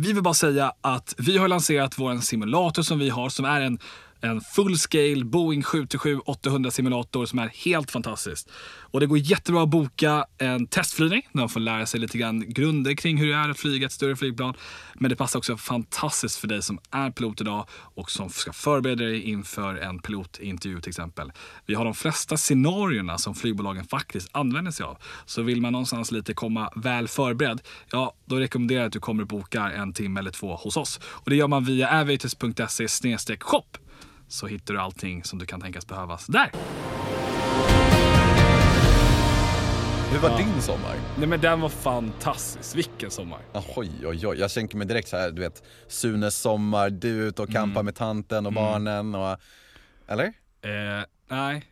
vi vill bara säga att vi har lanserat vår simulator som vi har som är en en full scale Boeing 737-800 simulator som är helt fantastisk. Och det går jättebra att boka en testflygning där man får lära sig lite grann grunder kring hur det är att flyga ett större flygplan. Men det passar också fantastiskt för dig som är pilot idag och som ska förbereda dig inför en pilotintervju till exempel. Vi har de flesta scenarierna som flygbolagen faktiskt använder sig av. Så vill man någonstans lite komma väl förberedd, ja då rekommenderar jag att du kommer och bokar en timme eller två hos oss. Och det gör man via aviators.se shop så hittar du allting som du kan tänkas behövas där. Hur var ja. din sommar? Nej men den var fantastisk. Vilken sommar. Oj, oj, oj. Jag tänker mig direkt så här, du vet, Sunes sommar, du ute och campar mm. med tanten och mm. barnen och... Eller? Eh, nej.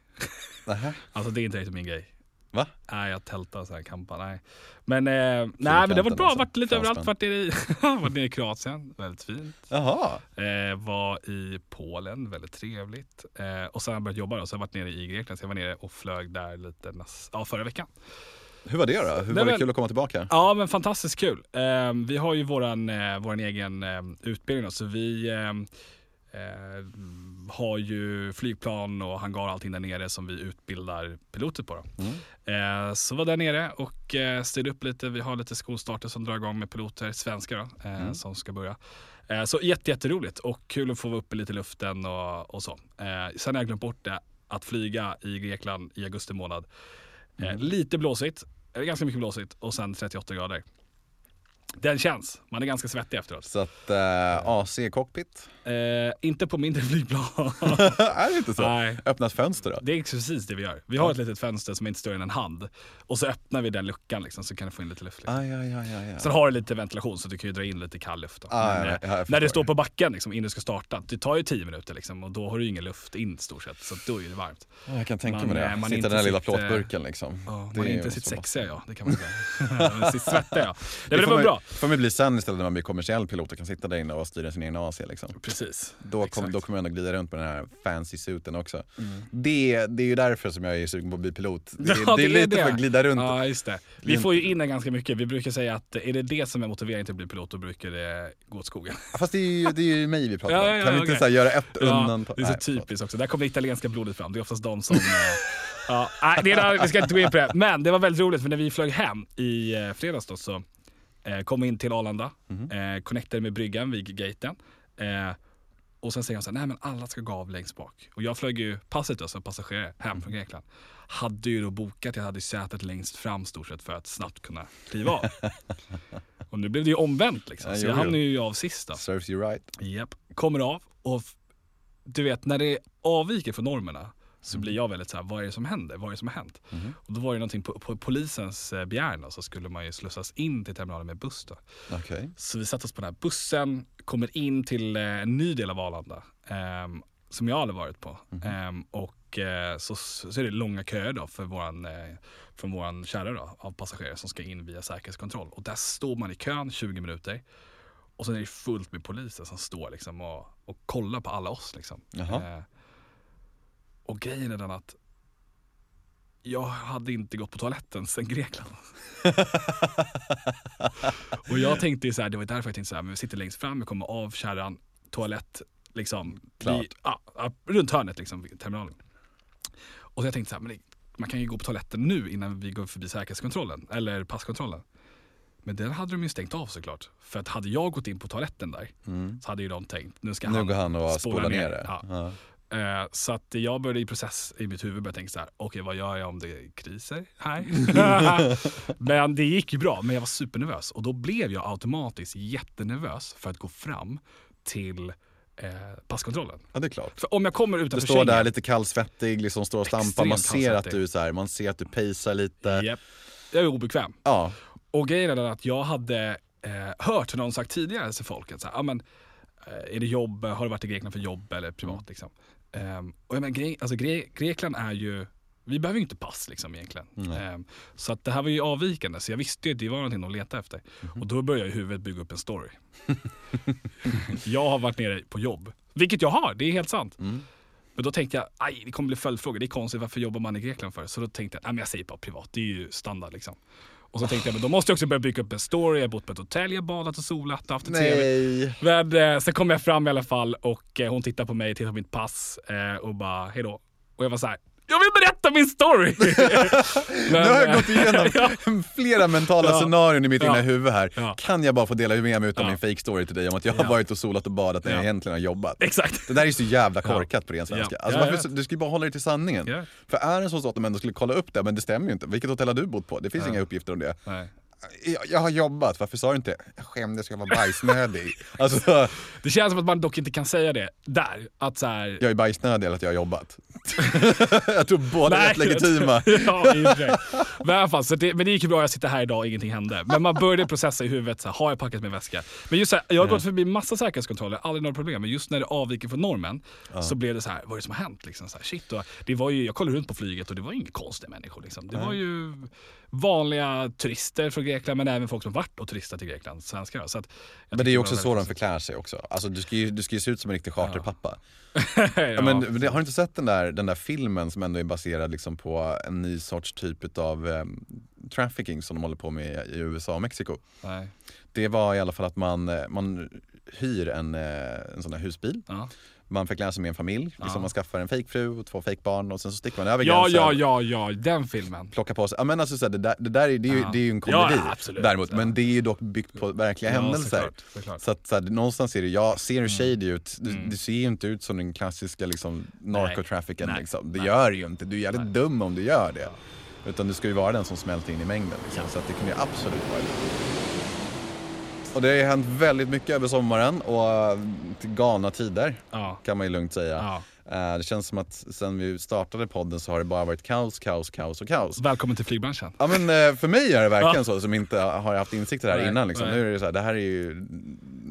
alltså det är inte riktigt min grej. Va? Nej, jag tältar så här kampar. Nej. Men, eh, nej, men det var bra. Alltså. Varit lite överallt. Varit nere, i, varit nere i Kroatien. Väldigt fint. Jaha. Eh, var i Polen. Väldigt trevligt. Eh, och sen har jag börjat jobba då, så jag har varit nere i Grekland. Så jag var nere och flög där lite näst, ja, förra veckan. Hur var det då? Hur det var det kul att komma tillbaka? Ja, men fantastiskt kul. Eh, vi har ju våran, eh, våran egen eh, utbildning då, så vi Eh, har ju flygplan och hangar och allting där nere som vi utbildar piloter på. Mm. Eh, så var där nere och eh, styrde upp lite. Vi har lite skolstarter som drar igång med piloter, svenska då, eh, mm. som ska börja. Eh, så jätte, jätteroligt och kul att få vara uppe lite i luften och, och så. Eh, sen har jag glömt bort det, att flyga i Grekland i augusti månad. Eh, mm. Lite blåsigt, ganska mycket blåsigt och sen 38 grader. Den känns. Man är ganska svettig efteråt. Så att eh, AC cockpit? Eh, inte på mindre flygplan. är det inte så? Nej. Öppna ett fönster då? Det är precis det vi gör. Vi har ett litet fönster som är inte större än en hand. Och så öppnar vi den luckan liksom, så kan du få in lite luft. Liksom. Aj, aj, aj, aj, Sen har du lite ventilation så du kan ju dra in lite kall luft. Då. Ah, Men, ja, när du står på backen liksom, innan du ska starta, det tar ju tio minuter liksom, och då har du ingen luft in stort sett. Så då är det varmt. Ja, jag kan tänka man, mig det. Man Sitta i den här lilla plåtburken liksom. Ja, man är inte sitt sexiga ja, det kan man säga. sitt svettiga ja. Det, det var bra. Får man bli sen istället när man blir kommersiell pilot och kan sitta där inne och styra sin egen AC. Liksom. Precis. Då, kom, då kommer jag ändå glida runt med den här fancy suiten också. Mm. Det, det är ju därför som jag är sugen på att bli pilot. Det, ja, det är lite det. för att glida runt. Ja, just det. Vi får ju in den ganska mycket. Vi brukar säga att är det det som är motiveringen till att bli pilot, då brukar det gå åt skogen. Fast det är ju, det är ju mig vi pratar om. Ja, ja, kan vi inte så göra ett undantag? Det är så typiskt också. Där kommer det italienska blodet fram. Det är oftast de som... ja, nej, det är, vi ska inte gå in på det. Men det var väldigt roligt för när vi flög hem i eh, fredags då, så Eh, kom in till Arlanda, mm eh, connectade med bryggan vid gaten. Eh, och sen säger han så här, nej men alla ska gå av längst bak. Och jag flög ju passet då som passagerare hem från Grekland. Hade ju då bokat, jag hade sätet längst fram stort sett för att snabbt kunna kliva av. och nu blev det ju omvänt liksom. Ja, så jag hamnade ju av sist då. Serves you right. Japp. Kommer av och du vet när det avviker från normerna så blir jag väldigt så här, vad är det som händer? Vad är det som har hänt? Mm. Och då var det någonting på, på polisens eh, begäran så skulle man ju slussas in till terminalen med buss. Då. Okay. Så vi satte oss på den här bussen, kommer in till eh, en ny del av Arlanda eh, som jag aldrig varit på. Mm. Eh, och eh, så, så är det långa köer då för våran, eh, från våran kärra då, av passagerare som ska in via säkerhetskontroll. Och där står man i kön 20 minuter. Och sen är det fullt med poliser som står liksom och, och kollar på alla oss. Liksom. Och grejen är den att jag hade inte gått på toaletten sen Grekland. och jag tänkte så här, det var därför jag tänkte så här, men vi sitter längst fram, vi kommer av kärran, toalett, liksom, vid, ja, runt hörnet liksom, terminalen. Och så jag tänkte så här, men det, man kan ju gå på toaletten nu innan vi går förbi säkerhetskontrollen, eller passkontrollen. Men den hade de ju stängt av såklart. För att hade jag gått in på toaletten där mm. så hade ju de tänkt, nu ska nu han, han och spola ner det. Ja. Ja. Eh, så att jag började i process i mitt huvud började tänka så här, okej okay, vad gör jag om det är kriser här? men det gick ju bra, men jag var supernervös och då blev jag automatiskt jättenervös för att gå fram till eh, passkontrollen. Ja det är klart. För om jag kommer utanför Du står där lite kallsvettig, liksom står och stampar, man ser att du så här, man ser att du pacear lite. Yep. Jag är obekväm. Ja. Och grejen är att jag hade eh, hört någon sagt tidigare till folk att så här, ah, men, eh, är det jobb, har du varit i Grekland för jobb eller privat mm. liksom? Um, och jag menar, Gre alltså, Gre Grekland är ju, vi behöver ju inte pass liksom egentligen. Mm. Um, så att det här var ju avvikande, så jag visste ju att det var någonting att leta efter. Mm. Och då började jag i huvudet bygga upp en story. jag har varit nere på jobb, vilket jag har, det är helt sant. Mm. Men då tänkte jag, aj det kommer bli följdfrågor, det är konstigt, varför jobbar man i Grekland för? Så då tänkte jag, nej men jag säger bara privat, det är ju standard liksom. Och så tänkte jag, men då måste jag också börja bygga upp en story. Jag har bott på ett hotell, jag har badat och solat och haft Nej. trevligt. Men eh, sen kom jag fram i alla fall och eh, hon tittar på mig, tittar på mitt pass eh, och bara hejdå. Och jag var så här. Jag vill berätta min story! nu har jag eh, gått igenom ja. flera mentala Ja. scenarion i mitt Ja. egna huvud här. Ja. Kan jag bara få dela med mig av Ja. min fake story till dig om att jag har varit och solat och badat när jag Ja. egentligen har jobbat? Exakt. Det där är så jävla korkat på ren svenska. Alltså, varför. Du ska ju bara hålla dig till sanningen. För är det så att de ändå skulle kolla upp det, men det stämmer ju inte. Vilket hotell har du bott på? Det finns inga uppgifter om det. Nej. Jag, jag har jobbat, varför sa du inte Jag skämdes, jag var bajsnödig. alltså, Det känns som att man dock inte kan säga det där. Att så här, jag är bajsnödig eller att jag har jobbat. jag tror båda är rätt legitima. ja. Men i alla fall, så det, men det gick ju bra, jag sitter här idag och ingenting hände. Men man började processa i huvudet, så här, har jag packat min väska? Men just så här, jag har gått förbi massa säkerhetskontroller, aldrig några problem. Men just när det avviker från normen så blev det så här, vad är det som har hänt? Liksom, så här, shit, och det var ju, jag kollade runt på flyget och det var inga konstiga människor. Liksom. Det var ju vanliga turister från Grekland men även folk som varit och turistat i Grekland, svenskar. Så att, Men det är ju också så de förklär sig också. Alltså, du, ska ju, du ska ju se ut som en riktig charterpappa. Ja, ja, men, men har du inte sett den där, den där filmen som ändå är baserad liksom på en ny sorts typ av um, trafficking som de håller på med i USA och Mexiko? nej. Det var i alla fall att man, eh, man hyr en, eh, en sån här husbil. Ja. Man förklär sig med en familj. Liksom Ja. Man skaffar en fejkfru och två fejkbarn och sen så sticker man över ja, gränsen. ja, ja, ja, den filmen. Plockar på sig, ja men alltså så här, det, där, det där är, det är, ju, Ja. det är ju en komedi ja, absolut. däremot. Men det är ju dock byggt på verkliga händelser. såklart, såklart. Så att så här, någonstans är det, ja, ser du shady ut, du, Mm. du ser ju inte ut som den klassiska liksom, narcotrafficken. Nej. Liksom. Det Nej. gör du ju inte, du är jävligt Nej. dum om du gör det. Utan du ska ju vara den som smälter in i mängden. Liksom. Så att det kan ju absolut vara det. Och det har hänt väldigt mycket över sommaren och till galna tider Ja. kan man ju lugnt säga. Ja. Eh, Det känns som att sen vi startade podden så har det bara varit kaos, kaos, kaos och kaos. Välkommen till flygbranschen. Ja men eh, för mig är det verkligen Ja. så, som inte har haft insikter här Nej, innan. Liksom. nej. Nu är det så här, det här är ju,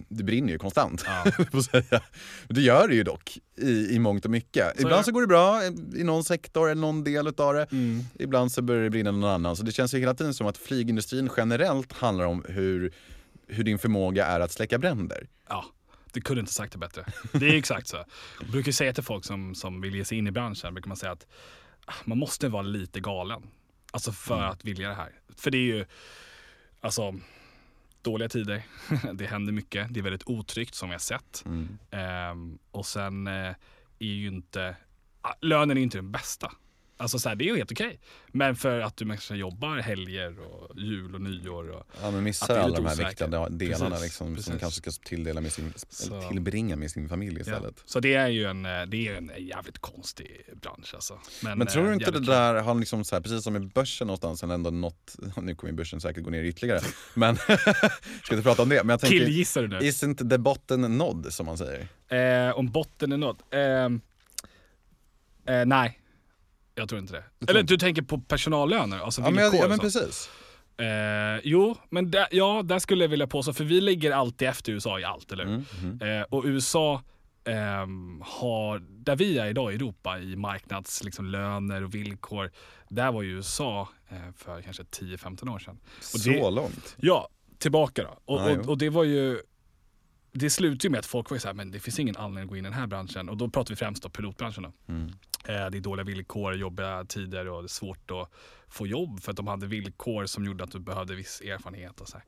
det brinner ju konstant. Ja. Det gör det ju dock i, i mångt och mycket. Så Ibland är så går det bra i någon sektor eller någon del utav det. Mm. Ibland så börjar det brinna någon annan. Så det känns ju hela tiden som att flygindustrin generellt handlar om hur, hur din förmåga är att släcka bränder. Ja, du kunde inte sagt det bättre. Det är exakt så. Jag brukar säga till folk som, som vill ge sig in i branschen, brukar man säga att ah, man måste vara lite galen. Alltså för Mm. att vilja det här. För det är ju, alltså, dåliga tider. det händer mycket. Det är väldigt otryggt som vi har sett. Mm. Ehm, och sen eh, är ju inte, ah, lönen är inte den bästa. Alltså så här, det är ju helt okej. Men för att du kanske jobbar helger och jul och nyår. Och, Ja men missar alla de här viktiga delarna Precis, liksom, som precis. kanske ska tilldela med sin, tillbringa med sin familj ja. istället. Så det är ju en, eh, det är en jävligt konstig bransch alltså. Men tror eh, du inte det där har liksom så här, precis som i börsen någonstans, sen ändå nått, nu kommer ju börsen säkert gå ner ytterligare, men ska inte prata om det. Men jag tänker, Killgissar du nu? isn't the botten nådd som man säger? Eh, om botten är nådd? Ehm, eh, nej, jag tror inte det. tror Eller inte. du tänker på personallöner? Alltså Ja men, ja, men precis. Eh, jo, men där, ja, där skulle jag vilja påstå, för vi ligger alltid efter USA i allt, eller hur? Mm, mm. Eh, och USA ehm, har, där vi är idag i Europa i marknadslöner liksom, löner och villkor, där var ju USA eh, för kanske 10-15 år sedan. Och Så det- långt. Ja, tillbaka då. Och, jo. och, och det var ju, det slutade ju med att folk var ju så här, men det finns ingen anledning att gå in i den här branschen. Och då pratar vi främst om pilotbranschen då. Mm. Eh, det är dåliga villkor, jobbiga tider och det är svårt att få jobb för att de hade villkor som gjorde att du behövde viss erfarenhet och så här.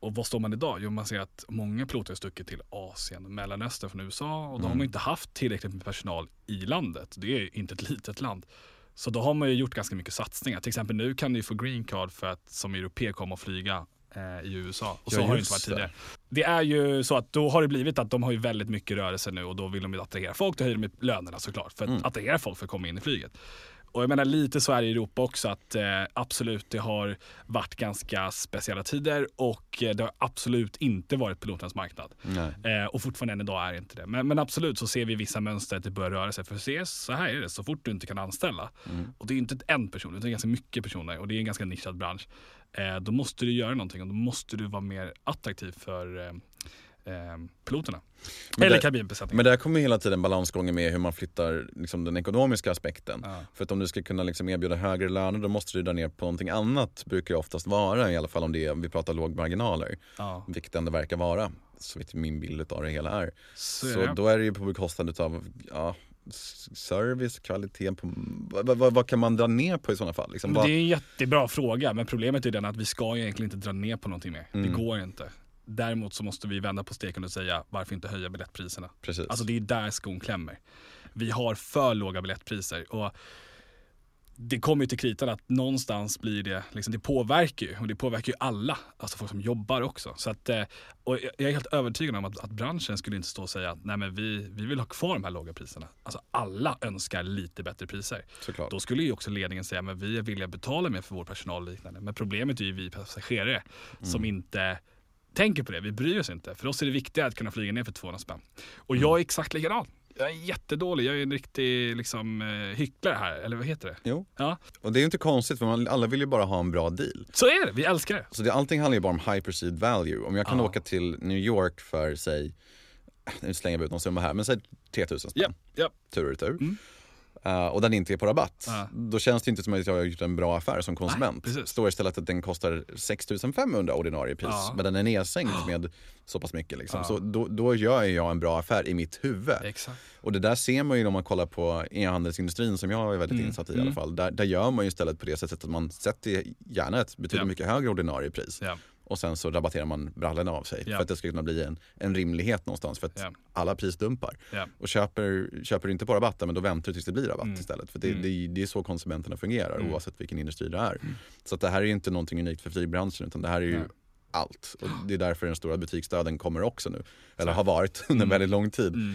Och vad står man idag? Jo, man ser att många piloter har stuckit till Asien, Mellanöstern från USA och då har Mm. man inte haft tillräckligt med personal i landet. Det är ju inte ett litet land. Så då har man ju gjort ganska mycket satsningar. Till exempel nu kan du få green card för att som europe komma och flyga i USA. Och så Ja, har det inte varit tidigare. Det är ju så att då har det blivit att de har ju väldigt mycket rörelse nu och då vill de ju attrahera folk. Då höjer de lönerna såklart för att Mm. attrahera folk för att komma in i flyget. Och jag menar lite så är det i Europa också att eh, absolut det har varit ganska speciella tider och eh, det har absolut inte varit piloternas marknad. Eh, och fortfarande än idag är det inte det. Men, men absolut så ser vi vissa mönster att det börjar röra sig. För se, så här är det, så fort du inte kan anställa. Mm. Och det är inte en person, utan det är ganska mycket personer och det är en ganska nischad bransch. Eh, då måste du göra någonting och då måste du vara mer attraktiv för eh, eh, piloterna. Men Eller kabinbesättningen. Men där kommer hela tiden balansgången med hur man flyttar liksom, den ekonomiska aspekten. Ja. För att om du ska kunna liksom, erbjuda högre löner då måste du dra ner på någonting annat brukar det oftast vara i alla fall om det är, vi pratar lågmarginaler. Ja, Vilket det ändå verkar vara, så vitt min bild av det hela är. så, Så är det. då är det ju på bekostnad av ja, service, kvalitet på, vad, vad, vad kan man dra ner på i sådana fall? Liksom, vad, det är en jättebra fråga, men problemet är den att vi ska ju egentligen inte dra ner på någonting mer. Mm. Det går inte. Däremot så måste vi vända på steken och säga varför inte höja biljettpriserna? precis. Alltså det är där skon klämmer. Vi har för låga biljettpriser och det kommer ju till kritan att någonstans blir det, liksom, det påverkar ju och det påverkar ju alla, alltså folk som jobbar också. Så att, eh, och jag är helt övertygad om att, att branschen skulle inte stå och säga att nej men vi, vi vill ha kvar de här låga priserna. Alltså alla önskar lite bättre priser. Såklart. Då skulle ju också ledningen säga men vi är villiga att betala mer för vår personal och liknande. Men problemet är ju vi passagerare som inte tänker på det. Vi bryr oss inte. För oss är det viktigare att kunna flyga ner för 200 spänn. Och jag är exakt likadan. Jag är jättedålig. Jag är en riktig liksom, eh, hycklare här. Eller vad heter det? Jo, Ja, och det är ju inte konstigt för man, alla vill ju bara ha en bra deal. så är det. Vi älskar det. Så det, allting handlar ju bara om high perceived value. Om jag kan Ja. åka till New York för, säg, nu slänger jag ut någon summa här, men säg 3000 spänn Ja, ja. tur och retur. Mm. Uh, och den inte är på rabatt. Ja. Då känns det inte som att jag har gjort en bra affär som konsument. precis. Står istället att den kostar 6500 ordinarie pris, Ja. men den är nedsänkt med så pass mycket. Liksom. Så då, då gör jag en bra affär i mitt huvud. Exakt. Och det där ser man ju om man kollar på e-handelsindustrin som jag är väldigt Mm. insatt i i Mm. alla fall. Där, där gör man ju istället på det sättet att man sätter gärna ett betydligt Ja. mycket högre ordinarie pris. Ja. Och sen så rabatterar man brallorna av sig Ja. för att det ska kunna bli en, en rimlighet någonstans för att Ja. alla prisdumpar. Ja. Och köper, köper du inte på rabatten men då väntar du tills det blir rabatt Mm. istället. För det, Mm. det, det är så konsumenterna fungerar Mm. oavsett vilken industri det är. Så att det här är ju inte någonting unikt för flygbranschen utan det här är ju allt. Och det är därför den stora butiksdöden kommer också nu. Eller Så. har varit under Mm. väldigt lång tid. Mm.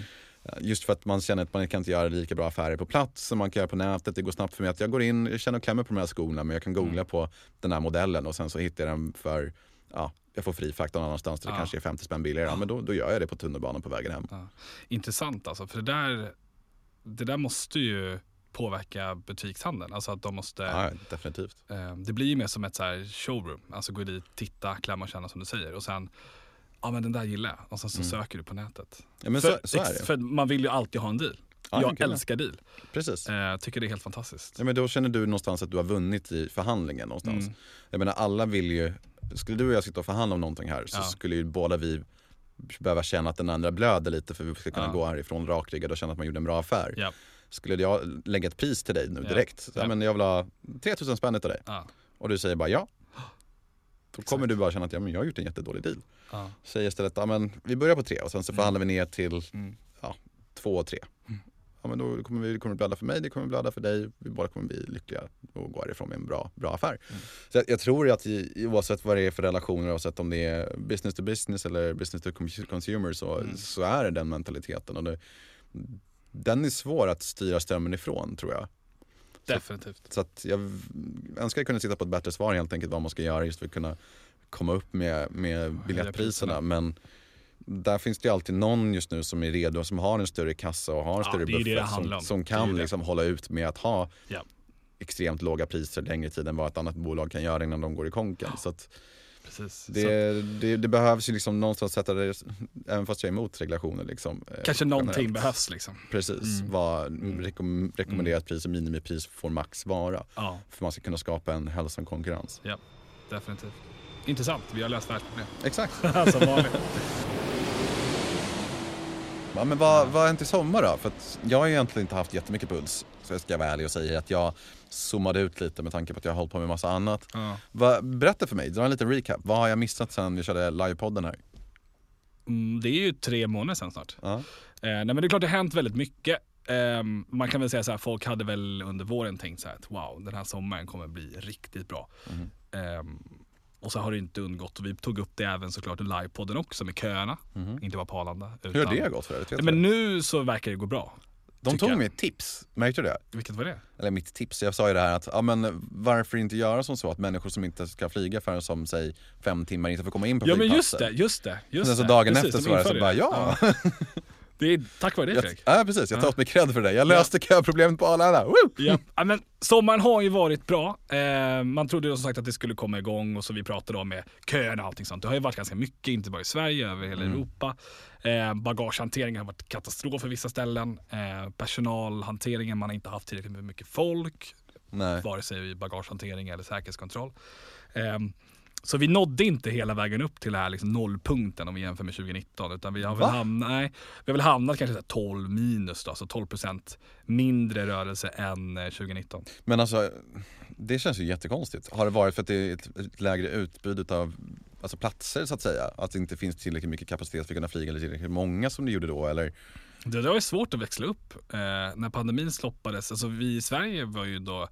Just för att man känner att man kan inte göra lika bra affärer på plats som man kan göra på nätet. Det går snabbt för mig att jag går in, jag känner och klämmer på de här skorna men jag kan googla Mm. på den här modellen och sen så hittar jag den för, ja, jag får fri frakt någon annanstans där det Ja. kanske är 50 spänn billigare. Ja, men då, då gör jag det på tunnelbanan på vägen hem. Ja. Intressant alltså, för det där, det där måste ju påverka butikshandeln. Alltså att de måste, Ja, definitivt. eh, det blir ju mer som ett så showroom. Alltså gå dit, titta, klämma och känna som du säger. Och sen, ja men den där gillar jag. Och sen så Mm. söker du på nätet. Ja, men för, så, så är det. För man vill ju alltid ha en deal. Ja, jag älskar deal. Precis. Eh, tycker det är helt fantastiskt. Ja, men då känner du någonstans att du har vunnit i förhandlingen någonstans. Mm. Jag menar alla vill ju, skulle du och jag sitta och förhandla om någonting här så Ja. skulle ju båda vi behöva känna att den andra blöder lite för att vi ska kunna Ja. gå härifrån rakryggade och känna att man gjorde en bra affär. Ja. Skulle jag lägga ett pris till dig nu Ja. direkt, så, ja. Ja. men jag vill ha 3000 spänn av dig Ja. och du säger bara ja. Då kommer Exakt. du bara känna att ja, men jag har gjort en jättedålig deal. Ja. Säg istället, ja, men vi börjar på tre och sen så Mm. förhandlar vi ner till Mm. två och tre. Ja, men då kommer vi, det kommer blöda för mig, det kommer blöda för dig. Vi båda kommer bli lyckliga och gå härifrån med en bra, bra affär. Mm. Så jag, jag tror att i, oavsett vad det är för relationer, oavsett om det är business to business eller business to con- consumer så, Mm. så är det den mentaliteten. Och det, den är svår att styra strömmen ifrån tror jag. Definitivt. Så att jag önskar jag kunde sitta på ett bättre svar helt enkelt vad man ska göra just för att kunna komma upp med, med biljettpriserna. priserna. Men där finns det ju alltid någon just nu som är redo, som har en större kassa och har en Ja, större buffert som, om. som kan liksom hålla ut med att ha Ja. extremt låga priser längre tid än vad ett annat bolag kan göra innan de går i konken. Så Precis. Det, det, det behövs ju liksom någonstans sätta det, även fast jag är emot regulationer. Liksom, eh, kanske någonting generellt. behövs liksom. Precis, Mm. vad Mm. rekom, rekommenderat pris och minimipris får max vara. Ja, För man ska kunna skapa en hälsosam konkurrens. definitivt. Intressant. Vi har löst världsproblem. Exakt. Som vanligt. Ja, men vad, vad har hänt i sommar då? För att jag har ju egentligen inte haft jättemycket puls. Så jag ska vara ärlig och säga att jag zoomade ut lite med tanke på att jag har hållit på med massa annat. Ja. Va, berätta för mig, dra en liten recap. Vad har jag missat sen vi körde livepodden här? Mm, det är ju tre månader sedan snart. Ja. Eh, nej men det är klart det har hänt väldigt mycket. Ehm, man kan väl säga så här, folk hade väl under våren tänkt så här att wow, den här sommaren kommer bli riktigt bra. Mhm. Ehm, och så har det inte undgått och vi tog upp det även såklart i livepodden också med köerna. Mhm. Inte bara på Arlanda. Hur har det gått för övrigt? Men nu så verkar det gå bra. De tog jag. mig ett tips, märkte du det? Vilket var det? Eller mitt tips, jag sa ju det här att ja, men varför inte göra som så att människor som inte ska flyga förrän som säg fem timmar inte får komma in på Ja men just flygplatser. det, just det. Just Sen så dagen Precis, efter så var det så bara ja. Det är tack vare dig Fredrik. ja precis, jag tar Ja. åt mig cred för det. Jag löste köproblemet på Arlanda. Ja. ja, men sommaren har ju varit bra. Eh, man trodde ju som sagt att det skulle komma igång och så vi pratade om med köerna och allting sånt. Det har ju varit ganska mycket, inte bara i Sverige, över hela Mm. Europa. Eh, bagagehanteringen har varit katastrof för vissa ställen. Eh, personalhanteringen, man har inte haft tillräckligt mycket folk. Nej. Vare sig i bagagehantering eller säkerhetskontroll. Eh, Så vi nådde inte hela vägen upp till det här liksom nollpunkten om vi jämför med 2019. Utan vi har väl, hamnat, nej, vi har väl hamnat kanske så här 12 minus då, alltså 12% mindre rörelse än eh, 2019. Men alltså, det känns ju jättekonstigt. Har det varit för att det är ett, ett lägre utbud av alltså platser så att säga? Att det inte finns tillräckligt mycket kapacitet för att kunna flyga eller tillräckligt många som det gjorde då eller? Det, det var ju svårt att växla upp eh, när pandemin sloppades. Alltså vi i Sverige var ju då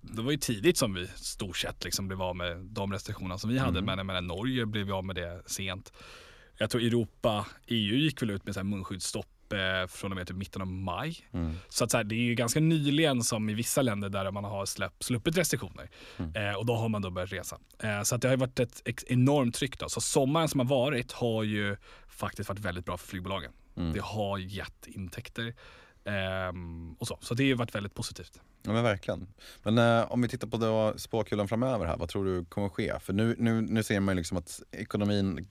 det var ju tidigt som vi stort sett liksom blev av med de restriktionerna som vi hade. Mm. Men jag menar, Norge blev vi av med det sent. Jag tror Europa, EU gick väl ut med så här munskyddsstopp eh, från och med typ mitten av maj. Mm. Så att så här, det är ju ganska nyligen som i vissa länder där man har släpp, sluppit restriktioner. Mm. Eh, och då har man då börjat resa. Eh, så att det har varit ett enormt tryck då. Så sommaren som har varit har ju faktiskt varit väldigt bra för flygbolagen. Mm. Det har gett intäkter. Ehm, och så. så det har varit väldigt positivt. Ja men verkligen. Men eh, om vi tittar på då spåkulan framöver här, vad tror du kommer ske? För nu, nu, nu ser man ju liksom att ekonomin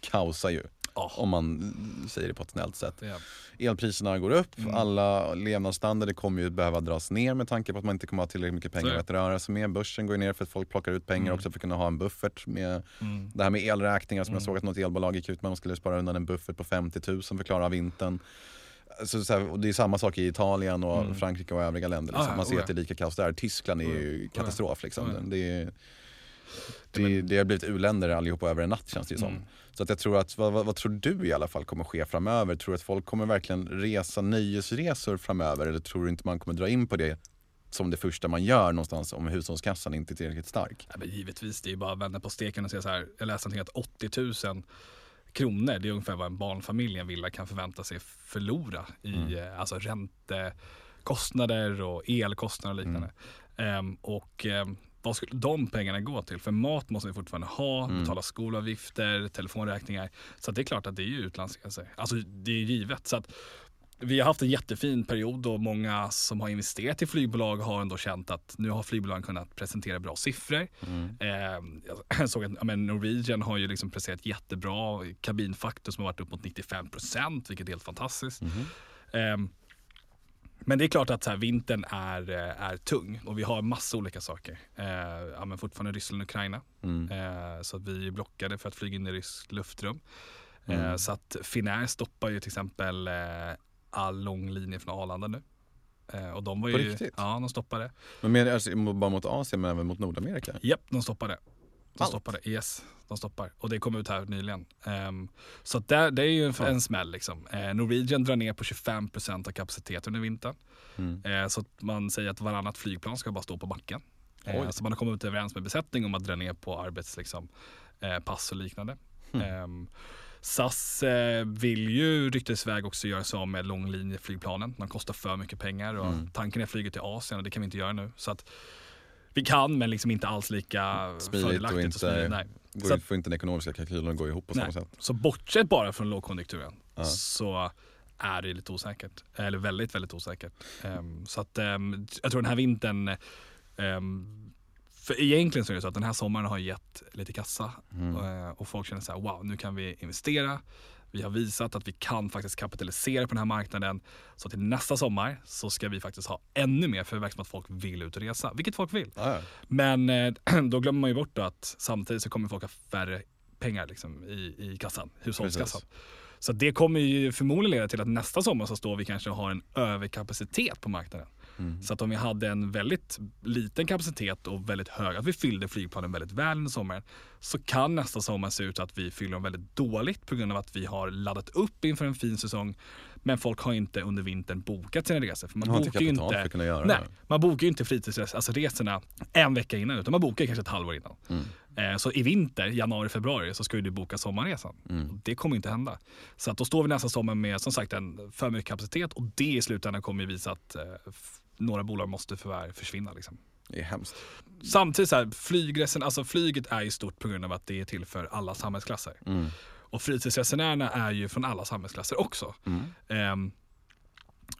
kaosar ju, Ja, om man säger det på ett snällt sätt. är, Elpriserna går upp, Mm. alla levnadsstandarder kommer ju behöva dras ner med tanke på att man inte kommer ha tillräckligt mycket pengar att röra sig med. Börsen går ner för att folk plockar ut pengar Mm. också för att kunna ha en buffert med mm. det här med elräkningar som jag Mm. såg att något elbolag gick ut med, man skulle spara undan en buffert på 50 000 för att klara vintern. Så, så här, och det är samma sak i Italien och Mm. Frankrike och övriga länder. Ah, Liksom. ja, Man ser oh ja. att det är lika kaos där. Tyskland är Oh ju oh katastrof. Liksom. Oh ja. Det, är, det, det har blivit u-länder allihopa över en natt känns det ju som. Mm. Så att jag tror att, vad, vad, vad tror du i alla fall kommer ske framöver? Tror du att folk kommer verkligen resa nöjesresor framöver eller tror du inte man kommer dra in på det som det första man gör någonstans om hushållskassan inte är tillräckligt stark? Ja, givetvis, det är bara att vända på steken och säga så här. Jag läste någonting att 80 000 kronor, det är ungefär vad en barnfamilj i en villa kan förvänta sig förlora i Mm. eh, alltså räntekostnader och elkostnader och liknande. Mm. Och ehm, vad skulle de pengarna gå till? För mat måste vi fortfarande ha, Mm. betala skolavgifter, telefonräkningar. Så det är klart att det är ju utlandsresor. Alltså det är givet. Så att vi har haft en jättefin period och många som har investerat i flygbolag har ändå känt att nu har flygbolagen kunnat presentera bra siffror. Mm. Eh, jag såg att men Norwegian har ju liksom presterat jättebra kabinfaktor som har varit upp mot 95 procent, vilket är helt fantastiskt. Eh, men det är klart att så här, vintern är, eh, är tung och vi har massa olika saker. Eh, ja, men fortfarande Ryssland och Ukraina. Mm. Eh, så att vi är blockade för att flyga in i ryskt luftrum. Mm. Så att Finnair stoppar ju till exempel all lång linje från Arlanda nu. Eh, och de var På ju, riktigt? Ja, de stoppade. Men mer, alltså, bara mot Asien men även mot Nordamerika? Japp, de stoppade. De Allt? stoppade, yes. De stoppar. Och det kom ut här nyligen. Ehm, så där, det är ju en, en smäll liksom. Eh, Norwegian drar ner på 25% av kapaciteten under vintern. Mm. Eh, så man säger att varannat flygplan ska bara stå på backen. Oj. så man har kommit överens med besättning om att dra ner på arbets, liksom, pass och liknande. Hmm. Ehm, SAS vill ju ryktesväg också göra sig av med långlinjeflygplanen. De kostar för mycket pengar och Mm. tanken är flyget till Asien och det kan vi inte göra nu. Så att vi kan men liksom inte alls lika Smidigt och fördelaktigt inte- smidigt. Nej. Går, Så att- får inte den ekonomiska kalkylen att gå ihop på Nej. samma sätt? Så bortsett bara från lågkonjunkturen Ja. så är det lite osäkert. Eller väldigt, väldigt osäkert. Ehm, så att ehm, jag tror den här vintern ehm, för egentligen så är det så att den här sommaren har gett lite kassa Mm. eh, och folk känner så här, wow, nu kan vi investera. Vi har visat att vi kan faktiskt kapitalisera på den här marknaden. Så till nästa sommar så ska vi faktiskt ha ännu mer för att folk vill ut och resa, vilket folk vill. Ja. Men eh, då glömmer man ju bort att samtidigt så kommer folk ha färre pengar liksom, i, i kassan, hushållskassan. Så det kommer ju förmodligen leda till att nästa sommar så står vi kanske och har en överkapacitet på marknaden. Mm. Så att om vi hade en väldigt liten kapacitet och väldigt hög, att vi fyllde flygplanen väldigt väl under sommaren, så kan nästa sommar se ut att vi fyller dem väldigt dåligt på grund av att vi har laddat upp inför en fin säsong. Men folk har inte under vintern bokat sina resor. För man Man bokar ju inte, nej, det. man bokar ju inte fritidsresorna alltså resorna en vecka innan utan man bokar kanske ett halvår innan. Mm. Eh, Så i vinter, januari, februari så ska ju du boka sommarresan. Mm. Det kommer inte hända. Så att då står vi nästa sommar med som sagt en för mycket kapacitet och det i slutändan kommer ju visa att eh, några bolag måste förvär försvinna. Liksom. Det är hemskt. Samtidigt så här, flygresan, alltså flyget är ju stort på grund av att det är till för alla samhällsklasser. Mm. Och fritidsresenärerna är ju från alla samhällsklasser också. Mm. Ehm,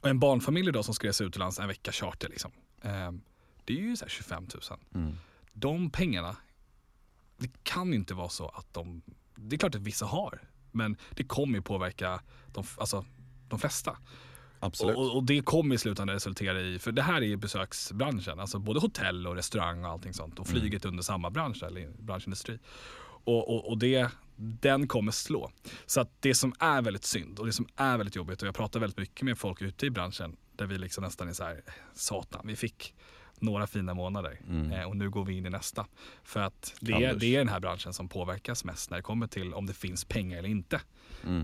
och en barnfamilj då som ska resa utomlands en vecka charter liksom. Ehm, det är ju så här 25 000. Mm. De pengarna, det kan ju inte vara så att de, det är klart att vissa har, men det kommer ju påverka de, alltså, de flesta. Absolut. Och, och det kommer i slutändan resultera i, för det här är ju besöksbranschen, alltså både hotell och restaurang och allting sånt och flyget under samma bransch eller branschindustri. Och, och, och det, den kommer slå. Så att det som är väldigt synd och det som är väldigt jobbigt och jag pratar väldigt mycket med folk ute i branschen där vi liksom nästan är så här, satan, vi fick några fina månader eh, och nu går vi in i nästa. För att det är, det är den här branschen som påverkas mest när det kommer till om det finns pengar eller inte.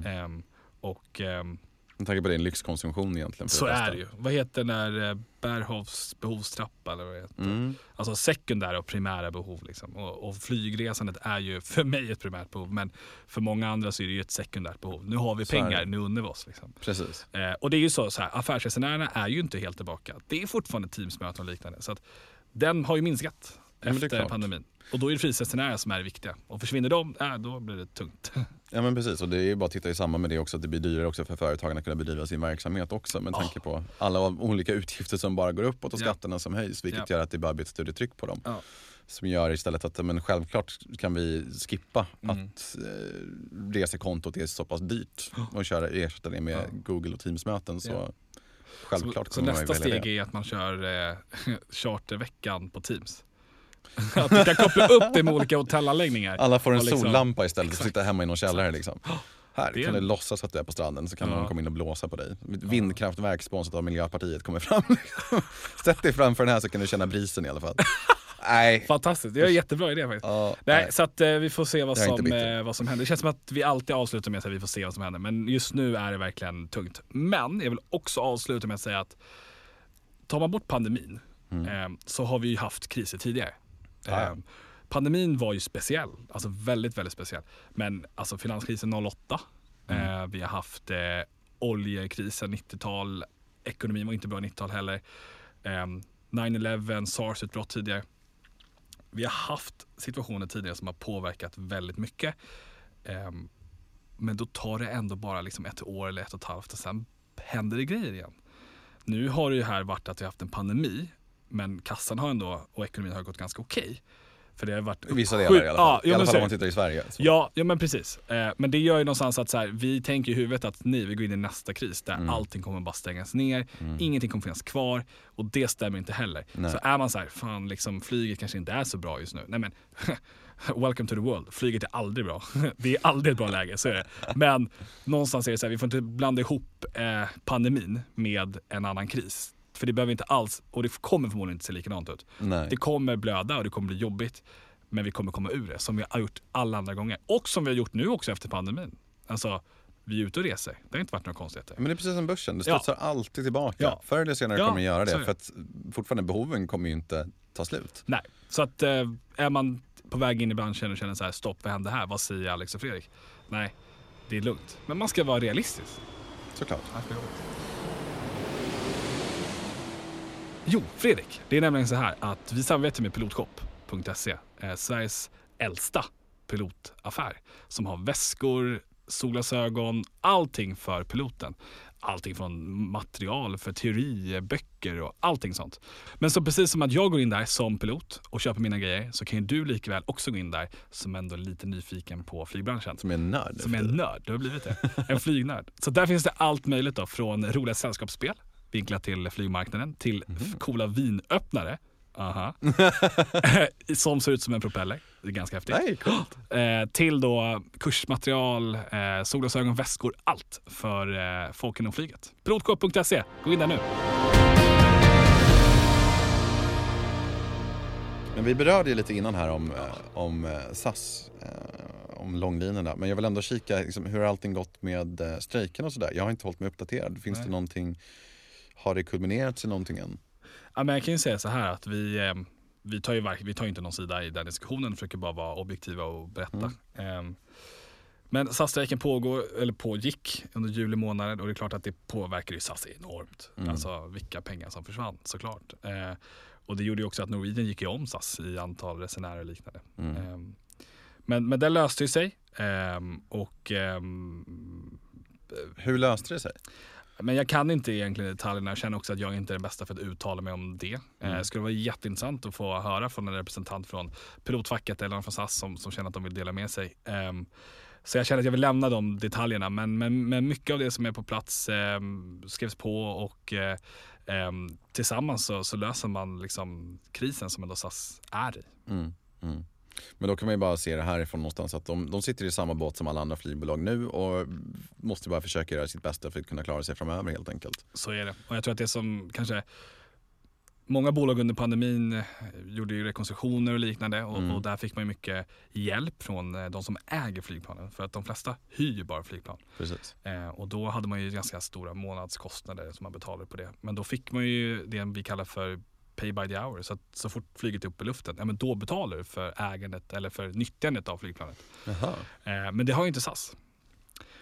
Ehm, och ehm, Med tanke på din lyxkonsumtion egentligen. Så det är det ju. Vad heter när eh, Berghovs behovstrappa eller vad heter? Mm. Alltså sekundära och primära behov. Liksom. Och, och flygresandet är ju för mig ett primärt behov men för många andra så är det ju ett sekundärt behov. Nu har vi Så pengar, nu unnar vi oss. Liksom. Precis. Eh, och det är ju så, så här, affärsresenärerna är ju inte helt tillbaka. Det är fortfarande Teamsmöten och liknande. Så att den har ju minskat efter pandemin. Och då är det fritidsresenärer som är viktiga. Och försvinner de, äh, då blir det tungt. Ja men precis och det är ju bara att titta i samband med det också att det blir dyrare också för företagen att kunna bedriva sin verksamhet också med tanke på alla olika utgifter som bara går uppåt och Ja. skatterna som höjs vilket Ja. gör att det bara blir ett större tryck på dem. Ja. Som gör istället att men självklart kan vi skippa Mm. att eh, resekontot är så pass dyrt och köra, ersätta det med. Google och Teams-möten så Ja. självklart så, så nästa steg det. är att man kör eh, charterveckan på Teams. Att du kan koppla upp det med olika hotellanläggningar. Alla får en liksom- sollampa istället och Exakt. sitta hemma i någon källare liksom. Här Det kan du låtsas att du är på stranden så kan Ja. någon komma in och blåsa på dig. Vindkraftverk sponsrat av Miljöpartiet kommer fram. Sätt dig framför den här så kan du känna brisen i alla fall. Nej. Fantastiskt, det är en jättebra idé faktiskt. Ja, Nej, nej. så att eh, vi får se vad som, eh, vad som händer. Det känns som att vi alltid avslutar med att säga att vi får se vad som händer. Men just nu är det verkligen tungt. Men jag vill också avsluta med att säga att tar man bort pandemin eh, så har vi ju haft kriser tidigare. Ja, ja. Eh, pandemin var ju speciell, alltså väldigt, väldigt speciell. Men alltså finanskrisen 08, Mm. eh, vi har haft eh, oljekrisen 90-tal, ekonomin var inte bra 90-tal heller. Eh, 9-11, sars-utbrott tidigare. Vi har haft situationer tidigare som har påverkat väldigt mycket. Ehm, men då tar det ändå bara liksom ett år eller ett och ett halvt och sen händer det grejer igen. Nu har det ju här varit att vi har haft en pandemi men kassan har ändå och ekonomin har gått ganska okej. För det har varit I vissa delar i alla fall. Ja, I alla fall om man tittar i Sverige. Så. Ja, ja men precis. Eh, men det gör ju någonstans att så här, vi tänker i huvudet att nej, vi går in i nästa kris där Mm. allting kommer bara stängas ner, ingenting kommer finnas kvar och det stämmer inte heller. Nej. Så är man så här, fan liksom flyget kanske inte är så bra just nu. Nej men, welcome to the world. Flyget är aldrig bra. det är aldrig ett bra läge, så är det. Men någonstans är det så här, vi får inte blanda ihop eh, pandemin med en annan kris. För det behöver inte alls, och det kommer förmodligen inte se likadant ut. Nej. Det kommer blöda och det kommer bli jobbigt. Men vi kommer komma ur det som vi har gjort alla andra gånger. Och som vi har gjort nu också efter pandemin. Alltså, vi är ute och reser. Det har inte varit några konstigheter. Men det är precis som börsen, det Ja. studsar alltid tillbaka. Ja. Förr eller senare Ja, kommer det göra det för att fortfarande behoven kommer ju inte ta slut. Nej, så att eh, är man på väg in i branschen och känner så här, stopp, vad händer här? Vad säger Alex och Fredrik? Nej, det är lugnt. Men man ska vara realistisk. Såklart. Jo, Fredrik. Det är nämligen så här att vi samarbetar med pilotshop.se, eh, Sveriges äldsta pilotaffär som har väskor, solglasögon, allting för piloten. Allting från material för teori, böcker och allting sånt. Men så precis som att jag går in där som pilot och köper mina grejer så kan ju du likväl också gå in där som ändå är lite nyfiken på flygbranschen. Som är en nörd. Som är en nörd, du har blivit det. En flygnörd. Så där finns det allt möjligt då, från roliga sällskapsspel, vinklat till flygmarknaden, till f- coola vinöppnare. Aha. som ser ut som en propeller. Det är ganska häftigt. Nej, coolt. Eh, till då kursmaterial, eh, solglasögon, väskor, allt för eh, folk inom flyget. Pilotkorp.se, gå in där nu. Men vi berörde ju lite innan här om, eh, om SAS, om långlinorna. Men jag vill ändå kika, liksom, hur har allting gått med strejken och sådär? Jag har inte hållit mig uppdaterad. Finns Nej. det någonting, har det kulminerat i någonting än? Ja, men jag kan ju säga så här att vi, eh, vi, tar ju, vi tar ju inte någon sida i den diskussionen, försöker bara vara objektiva och berätta. Eh, men SAS-strejken pågår, eller pågick under juli månad och det är klart att det påverkar ju SAS enormt. Alltså vilka pengar som försvann såklart. Eh, och det gjorde ju också att Norwegian gick ju om SAS i antal resenärer och liknande. Eh, men, men det löste ju sig. Eh, och ehm, Hur löste det sig? Men jag kan inte egentligen detaljerna. Jag känner också att jag inte är den bästa för att uttala mig om det. Eh, Det skulle vara jätteintressant att få höra från en representant från pilotfacket eller någon från SAS som, som känner att de vill dela med sig. Ehm, Så jag känner att jag vill lämna de detaljerna. Men, men, men mycket av det som är på plats eh, skrevs på och eh, eh, tillsammans så, så, löser man liksom krisen som ändå SAS är i. Mm, mm. Men då kan man ju bara se det härifrån någonstans att de, de sitter i samma båt som alla andra flygbolag nu och måste bara försöka göra sitt bästa för att kunna klara sig framöver helt enkelt. Så är det. Och jag tror att det som kanske Många bolag under pandemin eh, gjorde ju rekonstruktioner och liknande och, mm. och, där fick man ju mycket hjälp från eh, de som äger flygplanen för att de flesta hyr ju bara flygplan. Precis. Eh, och då hade man ju ganska stora månadskostnader som man betalade på det. Men då fick man ju det vi kallar för pay by the hour. Så att så fort flyget är uppe i luften, ja, men då betalar du för ägandet eller för nyttjandet av flygplanet. Eh, men det har ju inte SAS.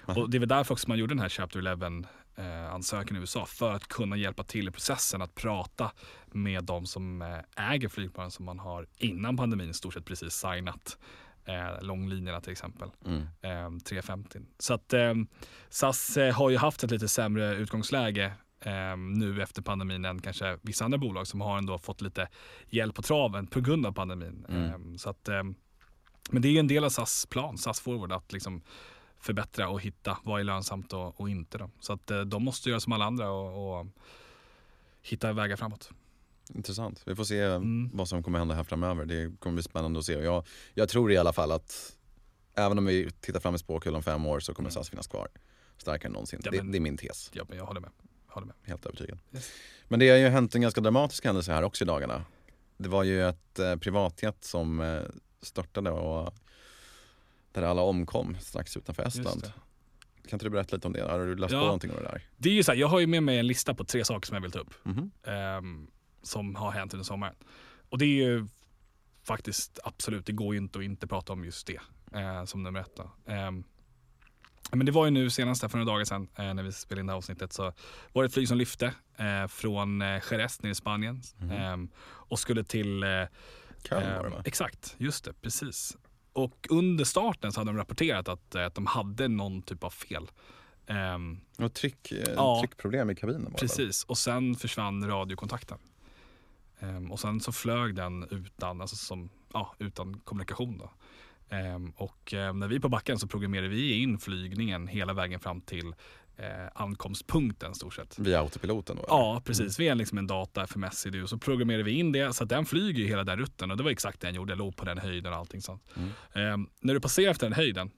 Aha. Och det är väl därför också man gjorde den här Chapter 11 eh, ansökan i USA för att kunna hjälpa till i processen att prata med de som eh, äger flygplanen som man har innan pandemin i stort sett precis signat. Eh, långlinjerna till exempel. Mm. Eh, 350. Så att eh, SAS har ju haft ett lite sämre utgångsläge nu efter pandemin än kanske vissa andra bolag som har ändå fått lite hjälp på traven på grund av pandemin. Mm. Eh, så att, eh, men det är en del av SAS plan, SAS Forward, att liksom förbättra och hitta vad är lönsamt och, och inte. Då. Så att eh, de måste göra som alla andra och, och hitta vägar framåt. Intressant. Vi får se mm. vad som kommer hända här framöver. Det kommer bli spännande att se. Jag, jag tror i alla fall att även om vi tittar fram i spåkulan om fem år så kommer mm. SAS finnas kvar starkare än någonsin. Ja, men, det, det, är min tes. Ja, men jag håller med håller med. Helt övertygad. Yes. Men det har ju hänt en ganska dramatisk händelse här också i dagarna. Det var ju ett eh, privatjet som eh, störtade och där alla omkom strax utanför Estland. Kan inte du berätta lite om det? Har du läst ja, på någonting om det där? Det är ju så här, jag har ju med mig en lista på tre saker som jag vill ta upp. Mm -hmm. eh, som har hänt under sommaren. Och det är ju faktiskt absolut, det går ju inte att inte prata om just det eh, som nummer ett. Eh, men det var ju nu senast för några dagar sedan eh, när vi spelade in det här avsnittet så var det ett flyg som lyfte eh, från eh, Jerez nere i Spanien mm. och skulle till eh, var det va? Exakt, just det, precis. Och under starten så hade de rapporterat att, att de hade någon typ av fel. Um, och tryck, ja, tryckproblem i kabinen Precis, och sen försvann radiokontakten. Um, och sen så flög den utan, alltså som, ja, utan kommunikation. Då. Ehm, och eh, när vi är på backen så programmerar vi in flygningen hela vägen fram till eh, ankomstpunkten stort sett. Via autopiloten då? Ja, precis. Mm. Via liksom en data FMS i och så programmerar vi in det så att den flyger hela den rutten och det var exakt det den gjorde. Jag låg på den höjden och allting sånt. Mm. Eh, när du passerar efter den höjden,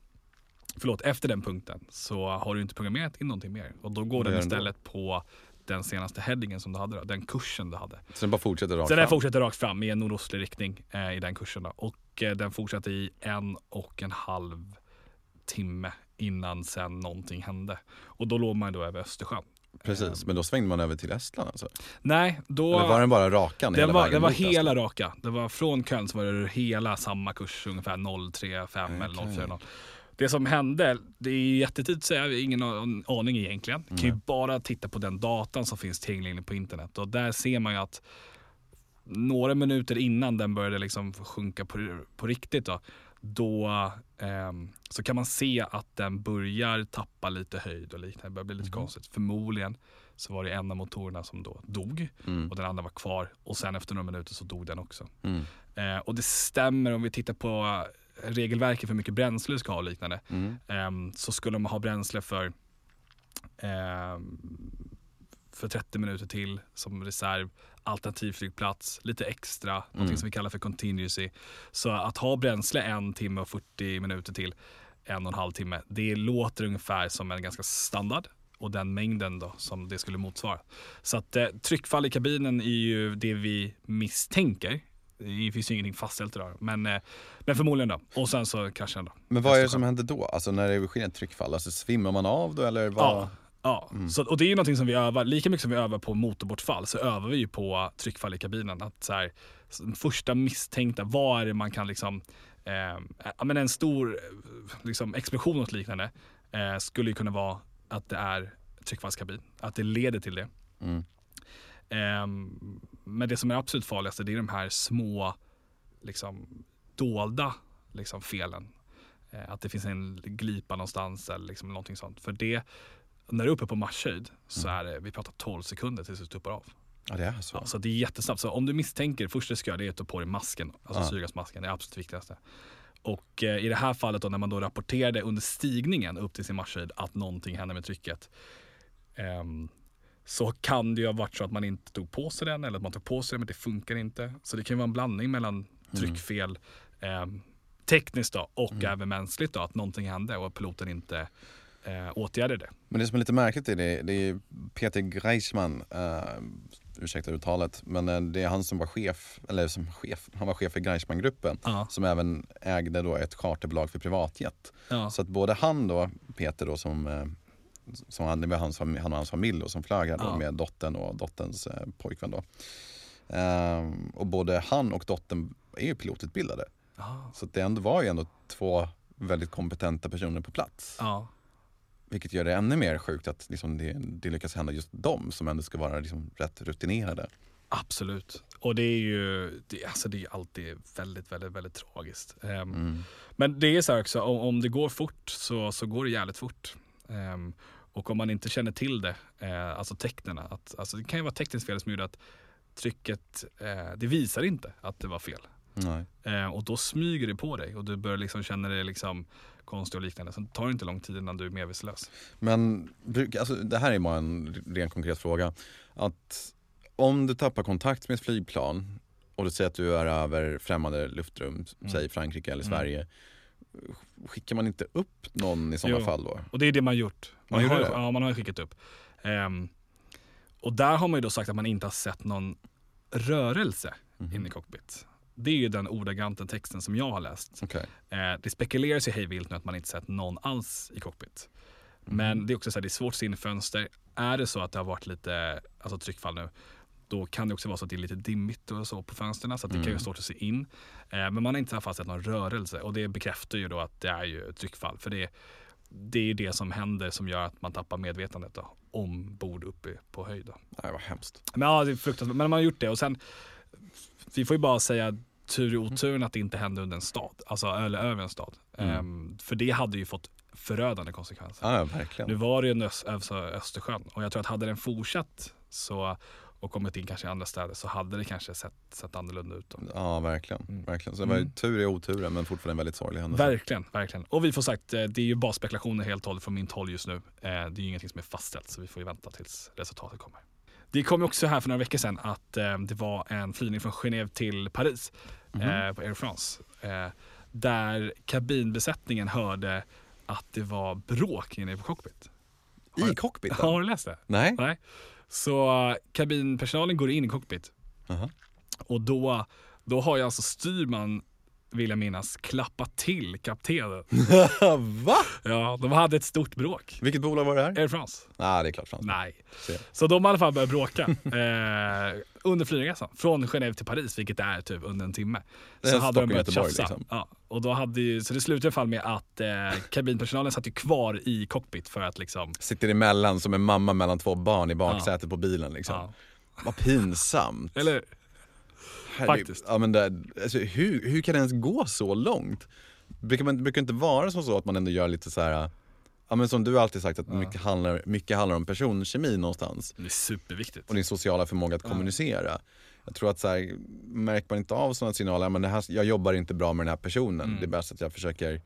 förlåt, efter den punkten så har du inte programmerat in någonting mer och då går den istället på den senaste headingen som du hade, då, den kursen du hade. Så den bara fortsätter rakt så fram? den fortsätter rakt fram i en nordostlig riktning eh, i den kursen. Då. Och eh, den fortsatte i en och en halv timme innan sen någonting hände. Och då låg man då över Östersjön. Precis, men då svängde man över till Estland alltså? Nej, då... Eller var den bara rakan den hela var, Den var hela raka. Det var från Köln så var det hela samma kurs, ungefär 035 okay. eller 040. Det som hände, det är jättetidigt att säga, ingen aning egentligen. Mm. kan ju bara titta på den datan som finns tillgänglig på internet och där ser man ju att några minuter innan den började liksom sjunka på, på riktigt då, då eh, så kan man se att den börjar tappa lite höjd och liknande. Det börjar bli lite mm. konstigt. Förmodligen så var det en av motorerna som då dog mm. och den andra var kvar och sen efter några minuter så dog den också. Mm. Eh, och det stämmer om vi tittar på regelverket för hur mycket bränsle du ska ha och liknande. Mm. Um, så skulle man ha bränsle för, um, för 30 minuter till som reserv, alternativflygplats, lite extra, mm. någonting som vi kallar för contingency. Så att ha bränsle en timme och 40 minuter till en och en halv timme, det låter ungefär som en ganska standard och den mängden då som det skulle motsvara. Så att eh, tryckfall i kabinen är ju det vi misstänker det finns ju ingenting fastställt idag. Men, eh, men förmodligen då. Och sen så kraschade den då. Men vad är det som händer då? Alltså när det sker ett tryckfall? Alltså svimmar man av då eller? Vad? Ja. Ja, mm. så, och det är ju någonting som vi övar, lika mycket som vi övar på motorbortfall så övar vi ju på tryckfall i kabinen. Att så här, första misstänkta, vad är det man kan liksom, eh, men en stor liksom, explosion och liknande eh, skulle ju kunna vara att det är tryckfallskabin, att det leder till det. Mm. Um, men det som är absolut farligaste det är de här små liksom, dolda liksom, felen. Uh, att det finns en glipa någonstans eller liksom, någonting sånt. För det, när du är uppe på marschhöjd så mm. är det, vi pratar 12 sekunder tills du tuppar av. Ja det är så? Ja, så det är jättesnabbt. Så om du misstänker, det första du ska göra det är att ta på dig masken, alltså ja. syrgasmasken, det är absolut viktigaste. Och eh, i det här fallet då när man då rapporterade under stigningen upp till sin matchhöjd att någonting hände med trycket. ehm, så kan det ju ha varit så att man inte tog på sig den eller att man tog på sig den men det funkar inte. Så det kan ju vara en blandning mellan tryckfel ehm, tekniskt då och även mänskligt då att någonting hände och piloten inte eh, åtgärdade det. Men det som är lite märkligt är det, det är Peter Greisman, uh, ursäkta uttalet, men eh, det är han som var chef, eller som chef, han var chef för Greisman-gruppen Ja. som även ägde då ett charterbolag för privatjet. Ja. Så att både han då, Peter då som, eh, som han, var hans, han och hans familj då, som flög här Ja. med dottern och dotterns eh, pojkvän då. Ehm, och både han och dottern är ju pilotutbildade. Ja. Så det ändå var ju ändå två väldigt kompetenta personer på plats. Ja. Vilket gör det ännu mer sjukt att liksom det, det lyckas hända just dem som ändå ska vara liksom rätt rutinerade. Absolut. Och det är ju det, alltså det är alltid väldigt, väldigt, väldigt tragiskt. Ehm, Mm. Men det är så här också, om, om det går fort så, så går det jävligt fort. Ehm, och om man inte känner till det, eh, alltså tecknen, att, alltså det kan ju vara tekniskt fel som gjorde att trycket, eh, det visar inte att det var fel. Nej. Eh, och då smyger det på dig och du börjar liksom känna dig liksom konstig och liknande. Sen tar det inte lång tid innan du är medvetslös. Men alltså, det här är bara en ren konkret fråga. Att om du tappar kontakt med ett flygplan och du säger att du är över främmande luftrum, Mm. säg Frankrike eller Mm. Skickar man inte upp någon i sådana Jo. fall då? Och det är det man gjort. Man, Man har, det? Ja, man har skickat upp. Ehm, och där har man ju då sagt att man inte har sett någon rörelse Mhm. in i cockpit. Det är ju den ordagranta texten som jag har läst. Okej. Eh, det spekuleras ju hej vilt nu att man inte sett någon alls i cockpit. Mhm. Men det är också så här, det är svårt att se in i fönster. Är det så att det har varit lite alltså tryckfall nu, då kan det också vara så att det är lite dimmigt och så på fönstren så att det kan ju Mm. vara svårt att se in. Eh, men man har inte sett någon rörelse och det bekräftar ju då att det är ju ett tryckfall. För det, det är ju det som händer som gör att man tappar medvetandet då, ombord uppe på höjd. Då. Nej vad hemskt. Men ja, det är fruktansvärt. Men man har gjort det och sen, vi får ju bara säga tur i Mm. oturen att det inte hände under en stad, alltså eller över en stad. Mm. Ehm, för det hade ju fått förödande konsekvenser. Ja. Nu var det ju ös- alltså Östersjön och jag tror att hade den fortsatt så, och kommit in kanske i andra städer så hade det kanske sett, sett annorlunda ut. Då. Ja verkligen. Mm. verkligen. Så det var ju Mm. tur i oturen men fortfarande en väldigt sorglig händelse. Verkligen, verkligen. Och vi får sagt, eh, det är ju bara spekulationer helt och hållet från min håll just nu. Eh, Det är ju ingenting som är fastställt så vi får ju vänta tills resultatet kommer. Det kom ju också här för några veckor sedan att eh, det var en flygning från Genève till Paris eh, på Air France. Där kabinbesättningen hörde att det var bråk inne på cockpit. I cockpiten? Har du läst det? Nej? Nej. Så kabinpersonalen går in i cockpit Aha. och då, då har jag alltså styrman, vill jag minnas, klappat till kaptenen. Va? Ja, de hade ett stort bråk. Vilket bolag var det här? Air France? Nej det är klart Frans. Nej. Se. Så de i alla fall började bråka eh, under flygresan. Från Genève till Paris, vilket är typ under en timme. Så hade de börjat tjafsa. liksom. Ja, och då hade ju, så det slutade i alla fall med att eh, kabinpersonalen satt ju kvar i cockpit för att liksom... Sitter emellan som en mamma mellan två barn i baksätet på bilen liksom. Ja. Vad pinsamt. Eller Herregud. Faktiskt. Ja, men det, alltså, hur, hur kan det ens gå så långt? Brukar man brukar inte vara som så att man ändå gör lite så här Ja men som du alltid sagt att Ja. mycket, handlar, mycket handlar om personkemi någonstans det är superviktigt. och din sociala förmåga att Ja. kommunicera. Jag tror att så här, märker man inte av sådana signaler, men det här, jag jobbar inte bra med den här personen, Mm. det är bäst att jag försöker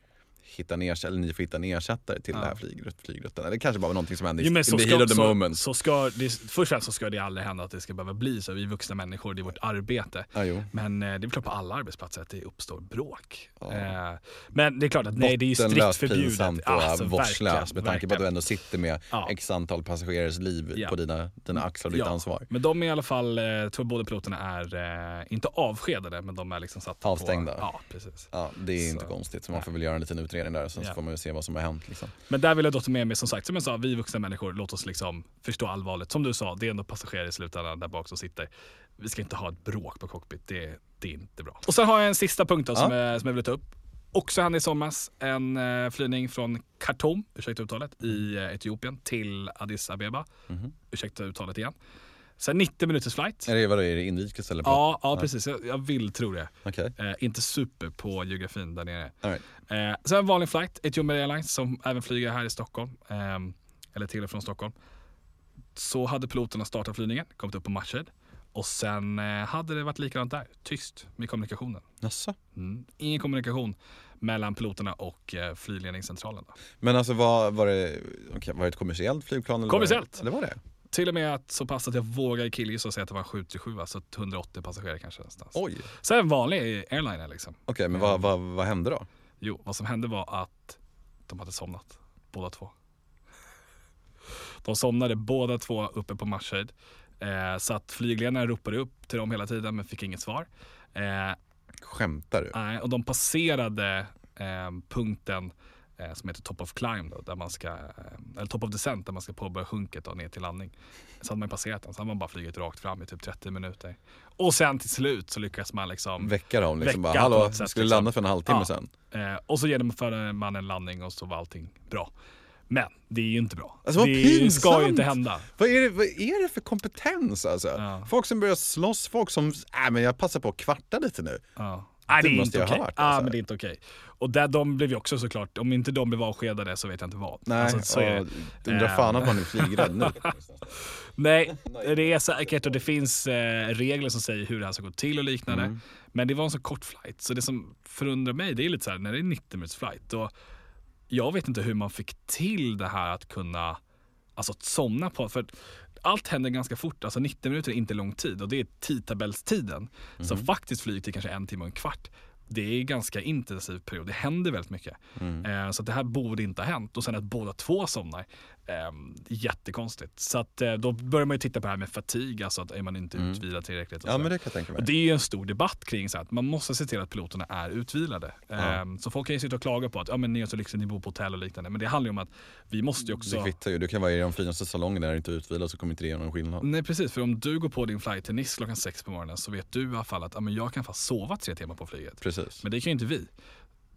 hitta en ersättare, eller ni får hitta en ersättare till Ja. det här flygrutt, flygrutten. Det kanske bara någonting som hände Jo, men in the ska, heat of the så, moment. så ska det, först och främst så ska det aldrig hända att det ska behöva bli så. Vi är vuxna människor, det är vårt arbete. Ja. Men eh, det är väl klart på alla arbetsplatser att det uppstår bråk. Ja. Eh, men det är klart att nej, det är ju strikt Bottenlöst förbjudet. pinsamt och Alltså, vårdslöst med tanke på att du ändå sitter med Ja. x antal passagerares liv på dina, dina axlar och ditt ansvar. Men de är i alla fall, eh, jag tror båda piloterna är, eh, inte avskedade, men de är liksom satta Avstängda. på... Ja, precis. Ja, det är Så, inte konstigt. Så man får väl göra en liten utredning där och sen Ja. så får man ju se vad som har hänt. Liksom. Men där vill jag ta med mig, som sagt, som jag sa, vi vuxna människor, låt oss liksom förstå allvaret. Som du sa, det är ändå passagerare i slutändan där bak som sitter. Vi ska inte ha ett bråk på cockpit, det, det är inte bra. Och sen har jag en sista punkt då, som, Ja. jag, som jag vill ta upp. Också hände i somras en eh, flygning från Khartoum, ursäkta uttalet, i eh, Etiopien till Addis Abeba. Mhm. Ursäkta uttalet igen. Sen 90 minuters flight. Är det, vadå, är det inrikes eller? på- Ja, ja precis. Jag, jag vill tro det. Okej. Eh, inte super på geografin där nere. All right. Eh, sen en vanlig flight, Ethiopian Airlines som även flyger här i Stockholm. ehm, eller till och från Stockholm. Så hade piloterna startat flygningen, kommit upp på matchhöjd. Och sen eh, hade det varit likadant där. Tyst med kommunikationen. Jaså? Mm. Ingen kommunikation mellan piloterna och eh, flygledningscentralen. Då. Men alltså var, var, det, okej, var det ett kommersiellt flygplan? Eller Kommersiellt. Var det, det var det? Till och med att så pass att jag vågar killgissa och säga att det var en 737, alltså 180 passagerare kanske någonstans. Oj. Så en vanlig airliner liksom. Okej, men vad, vad, vad hände då? Jo, vad som hände var att de hade somnat, båda två. De somnade båda två uppe på matchhöjd. Eh, så att flygledaren ropade upp till dem hela tiden men fick inget svar. Eh, Skämtar du? nej, och de passerade eh, punkten som heter Top of Climb, då, där man ska, eh, eller Top of Descent, där man ska påbörja sjunket och ner till landning. Så hade man passerat den, så hade man bara flugit rakt fram i typ 30 minuter. Och sen till slut så lyckas man liksom Väcka dem liksom Väcka bara, hallå, sätt, skulle liksom. landa för en halvtimme Ja. sen. Eh, och så genomförde man en landning och så var allting bra. Men det är ju inte bra. Alltså, vad det ska ju pinsamt. inte hända. Vad är, det, vad är det för kompetens alltså? Ja. Folk som börjar slåss, folk som, äh, men jag passar på att kvarta lite nu. Ja. Nej, det, Det är måste inte okej. Ja, alltså. men det är inte okej. Och där, de blev ju också såklart, om inte de blev avskedade så vet jag inte vad. Nej, Alltså, så är och det. undrar Eh, fan att man är flygrädd nu. Nej, det är säkert och det finns eh, regler som säger hur det här ska gå till och liknande. Mm. Men det var en så kort flight, så det som förundrar mig det är lite så här, när det är 90 minuters flight, då, jag vet inte hur man fick till det här att kunna, alltså att somna på, för allt händer ganska fort, alltså 90 minuter är inte lång tid och det är tidtabellstiden. Så Mhm. faktiskt flyg till kanske en timme och en kvart. Det är en ganska intensiv period, det händer väldigt mycket. Mm. Eh, så det här borde inte ha hänt. Och sen att båda två somnar, eh, jättekonstigt. Så att, eh, då börjar man ju titta på det här med fatig, alltså att är man inte Mm. utvilad tillräckligt. Och Ja så. men det kan jag tänka Och mig. det är ju en stor debatt kring så att man måste se till att piloterna är utvilade. Ja. Ehm, så folk kan ju sitta och klaga på att ja, men ni har så lyxigt, ni bor på hotell och liknande. Men det handlar ju om att vi måste ju också... Det kvittar ju, du kan vara i de finaste salongerna där du inte är utvilad så kommer inte det göra någon skillnad. Nej precis, för om du går på din flight till Nice klockan sex på morgonen så vet du i alla fall att ja, men jag kan fast sova tre timmar på flyget. Precis. Men det kan ju inte vi.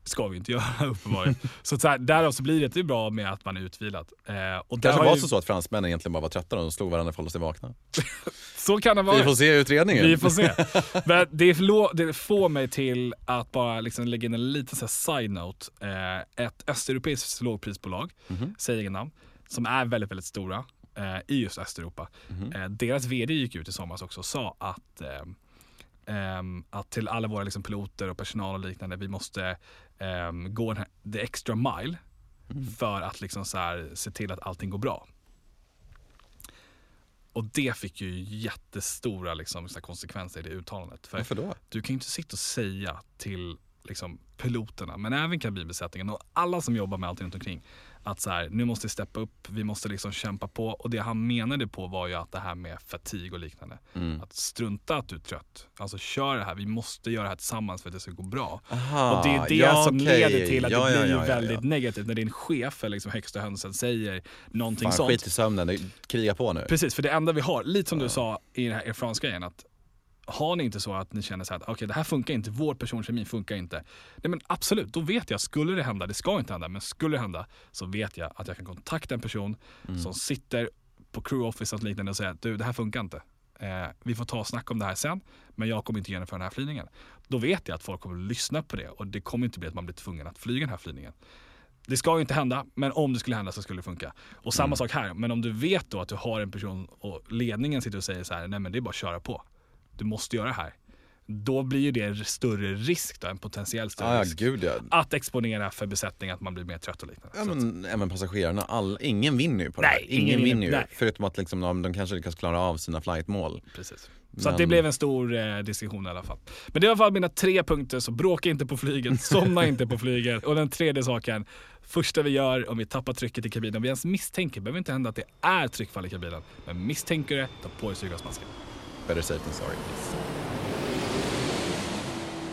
Ska vi inte göra uppenbarligen. så, att så här, därav så blir det ju bra med att man är utvilad. Eh, och kanske var ju, så, att fransmännen egentligen bara var trötta och de slog varandra för att hålla sig vakna. så kan det vara. Vi får se utredningen. Vi får se. Men det, förlå- det får mig till att bara liksom lägga in en liten side-note. Eh, ett östeuropeiskt lågprisbolag, Mhm. säger ingen namn, som är väldigt, väldigt stora eh, i just Östeuropa. Mhm. Eh, deras vd gick ut i somras också och sa att, eh, ehm, att till alla våra liksom, piloter och personal och liknande, vi måste ehm, gå den här, the extra mile Mm. för att liksom, så här, se till att allting går bra. Och det fick ju jättestora liksom, här, konsekvenser i det uttalandet. För Varför då? du kan ju inte sitta och säga till liksom, piloterna, men även kabinbesättningen och alla som jobbar med allting runt omkring att så här, nu måste vi steppa upp, vi måste liksom kämpa på. Och det han menade på var ju att det här med fatig och liknande. Mm. Att strunta att du är trött. Alltså kör det här, vi måste göra det här tillsammans för att det ska gå bra. Aha, och det är det ja, som okej. leder till att Ja, det blir ja, väldigt negativt när din chef eller liksom högsta hönsen säger någonting Fan, sånt. skit i sömnen, kriga på nu. Precis, för det enda vi har, lite som du sa i den här Air France-grejen, att har ni inte så att ni känner så här att okej det här funkar inte, vår personkemi funkar inte. Nej men absolut, då vet jag, skulle det hända, det ska inte hända, men skulle det hända så vet jag att jag kan kontakta en person Mm. som sitter på crew office och liknande och säga att du det här funkar inte. Eh, vi får ta och snacka om det här sen, men jag kommer inte genomföra den här flygningen. Då vet jag att folk kommer att lyssna på det och det kommer inte bli att man blir tvungen att flyga den här flygningen. Det ska ju inte hända, men om det skulle hända så skulle det funka. Och samma Mm. sak här, men om du vet då att du har en person och ledningen sitter och säger så här, nej men det är bara att köra på. Du måste göra det här. Då blir ju det större risk då, en potentiell större Ah, risk. gud ja. Att exponera för besättning, att man blir mer trött och liknande. Ja, att- men även passagerarna, all, ingen vinner ju på det Nej, här. ingen Ingen vinner, ju. nej. Förutom att liksom, de, de kanske lyckas klara av sina flightmål. Precis. Så Men- det blev en stor eh, diskussion i alla fall. Men det är i alla fall mina tre punkter, så bråka inte på flyget, somna inte på flyget. Och den tredje saken, första vi gör om vi tappar trycket i kabinen, om vi ens misstänker, det behöver inte hända att det är tryckfall i kabinen, men misstänker det, ta på dig syrgasmasken. Better safe than sorry.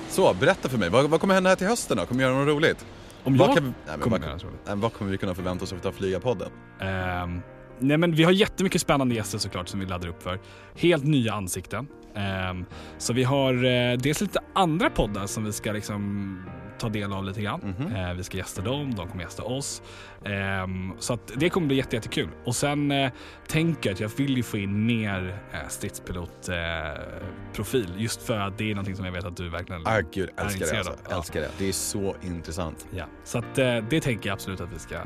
Så, berätta för mig. Vad, vad kommer hända här till hösten då? Kommer du göra något roligt? Om vad jag kan, nej, kommer vad, roligt. nej, vad kommer vi kunna förvänta oss av Flyga-podden? Ehm, nej men vi har jättemycket spännande gäster såklart som vi laddar upp för. Helt nya ansikten. Ehm, så vi har eh, dels lite andra poddar som vi ska liksom ta del av lite grann. Mhm. Eh, vi ska gästa dem, de kommer gästa oss. Ehm, så det kommer bli jätte, jättekul. Och sen eh, tänker jag att jag vill ju få in mer eh, stridspilotprofil eh, just för att det är någonting som jag vet att du verkligen Ah, gud, är älskar det alltså. Ja. Älskar det. Det är så intressant. Ja, så att, eh, det tänker jag absolut att vi ska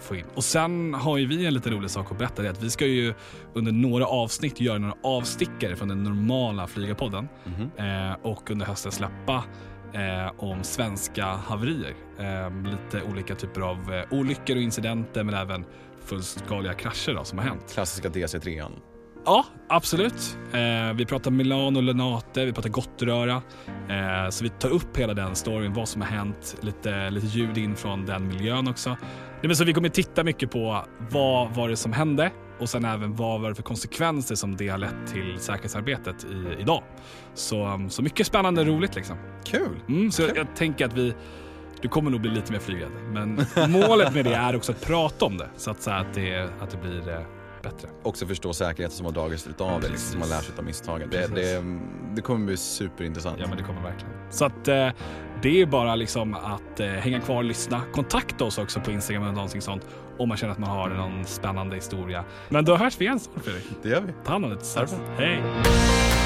få in. Och sen har ju vi en lite rolig sak att berätta. Det är att vi ska ju under några avsnitt göra några avstickare från den normala flygarpodden. Mhm. Eh, och under hösten släppa eh, om svenska haverier. Eh, lite olika typer av eh, olyckor och incidenter men även fullskaliga krascher då, som har hänt. Klassiska DC3. Ja, absolut. Eh, vi pratar Milano Lenate, vi pratar Gottröra. Eh, så vi tar upp hela den storyn, vad som har hänt, lite, lite ljud in från den miljön också. Nej, men så vi kommer titta mycket på vad var det som hände och sen även vad var det för konsekvenser som det har lett till säkerhetsarbetet i, idag. Så, så mycket spännande och roligt liksom. Kul! Mm, så jag, jag tänker att vi du kommer nog bli lite mer flygrädd. Men målet med det är också att prata om det så att, så att, det, att det blir eh, bättre. Också förstå säkerheten som har dragits av det, liksom, som man lär sig av misstagen. Det, det, det kommer bli superintressant. Ja, men det kommer verkligen. Så att eh, det är bara liksom att eh, hänga kvar och lyssna. Kontakta oss också på Instagram eller någonting sånt om man känner att man har någon spännande historia. Men då hörs vi igen snart Fredrik. Det gör vi. Ta hand om dig. Hej!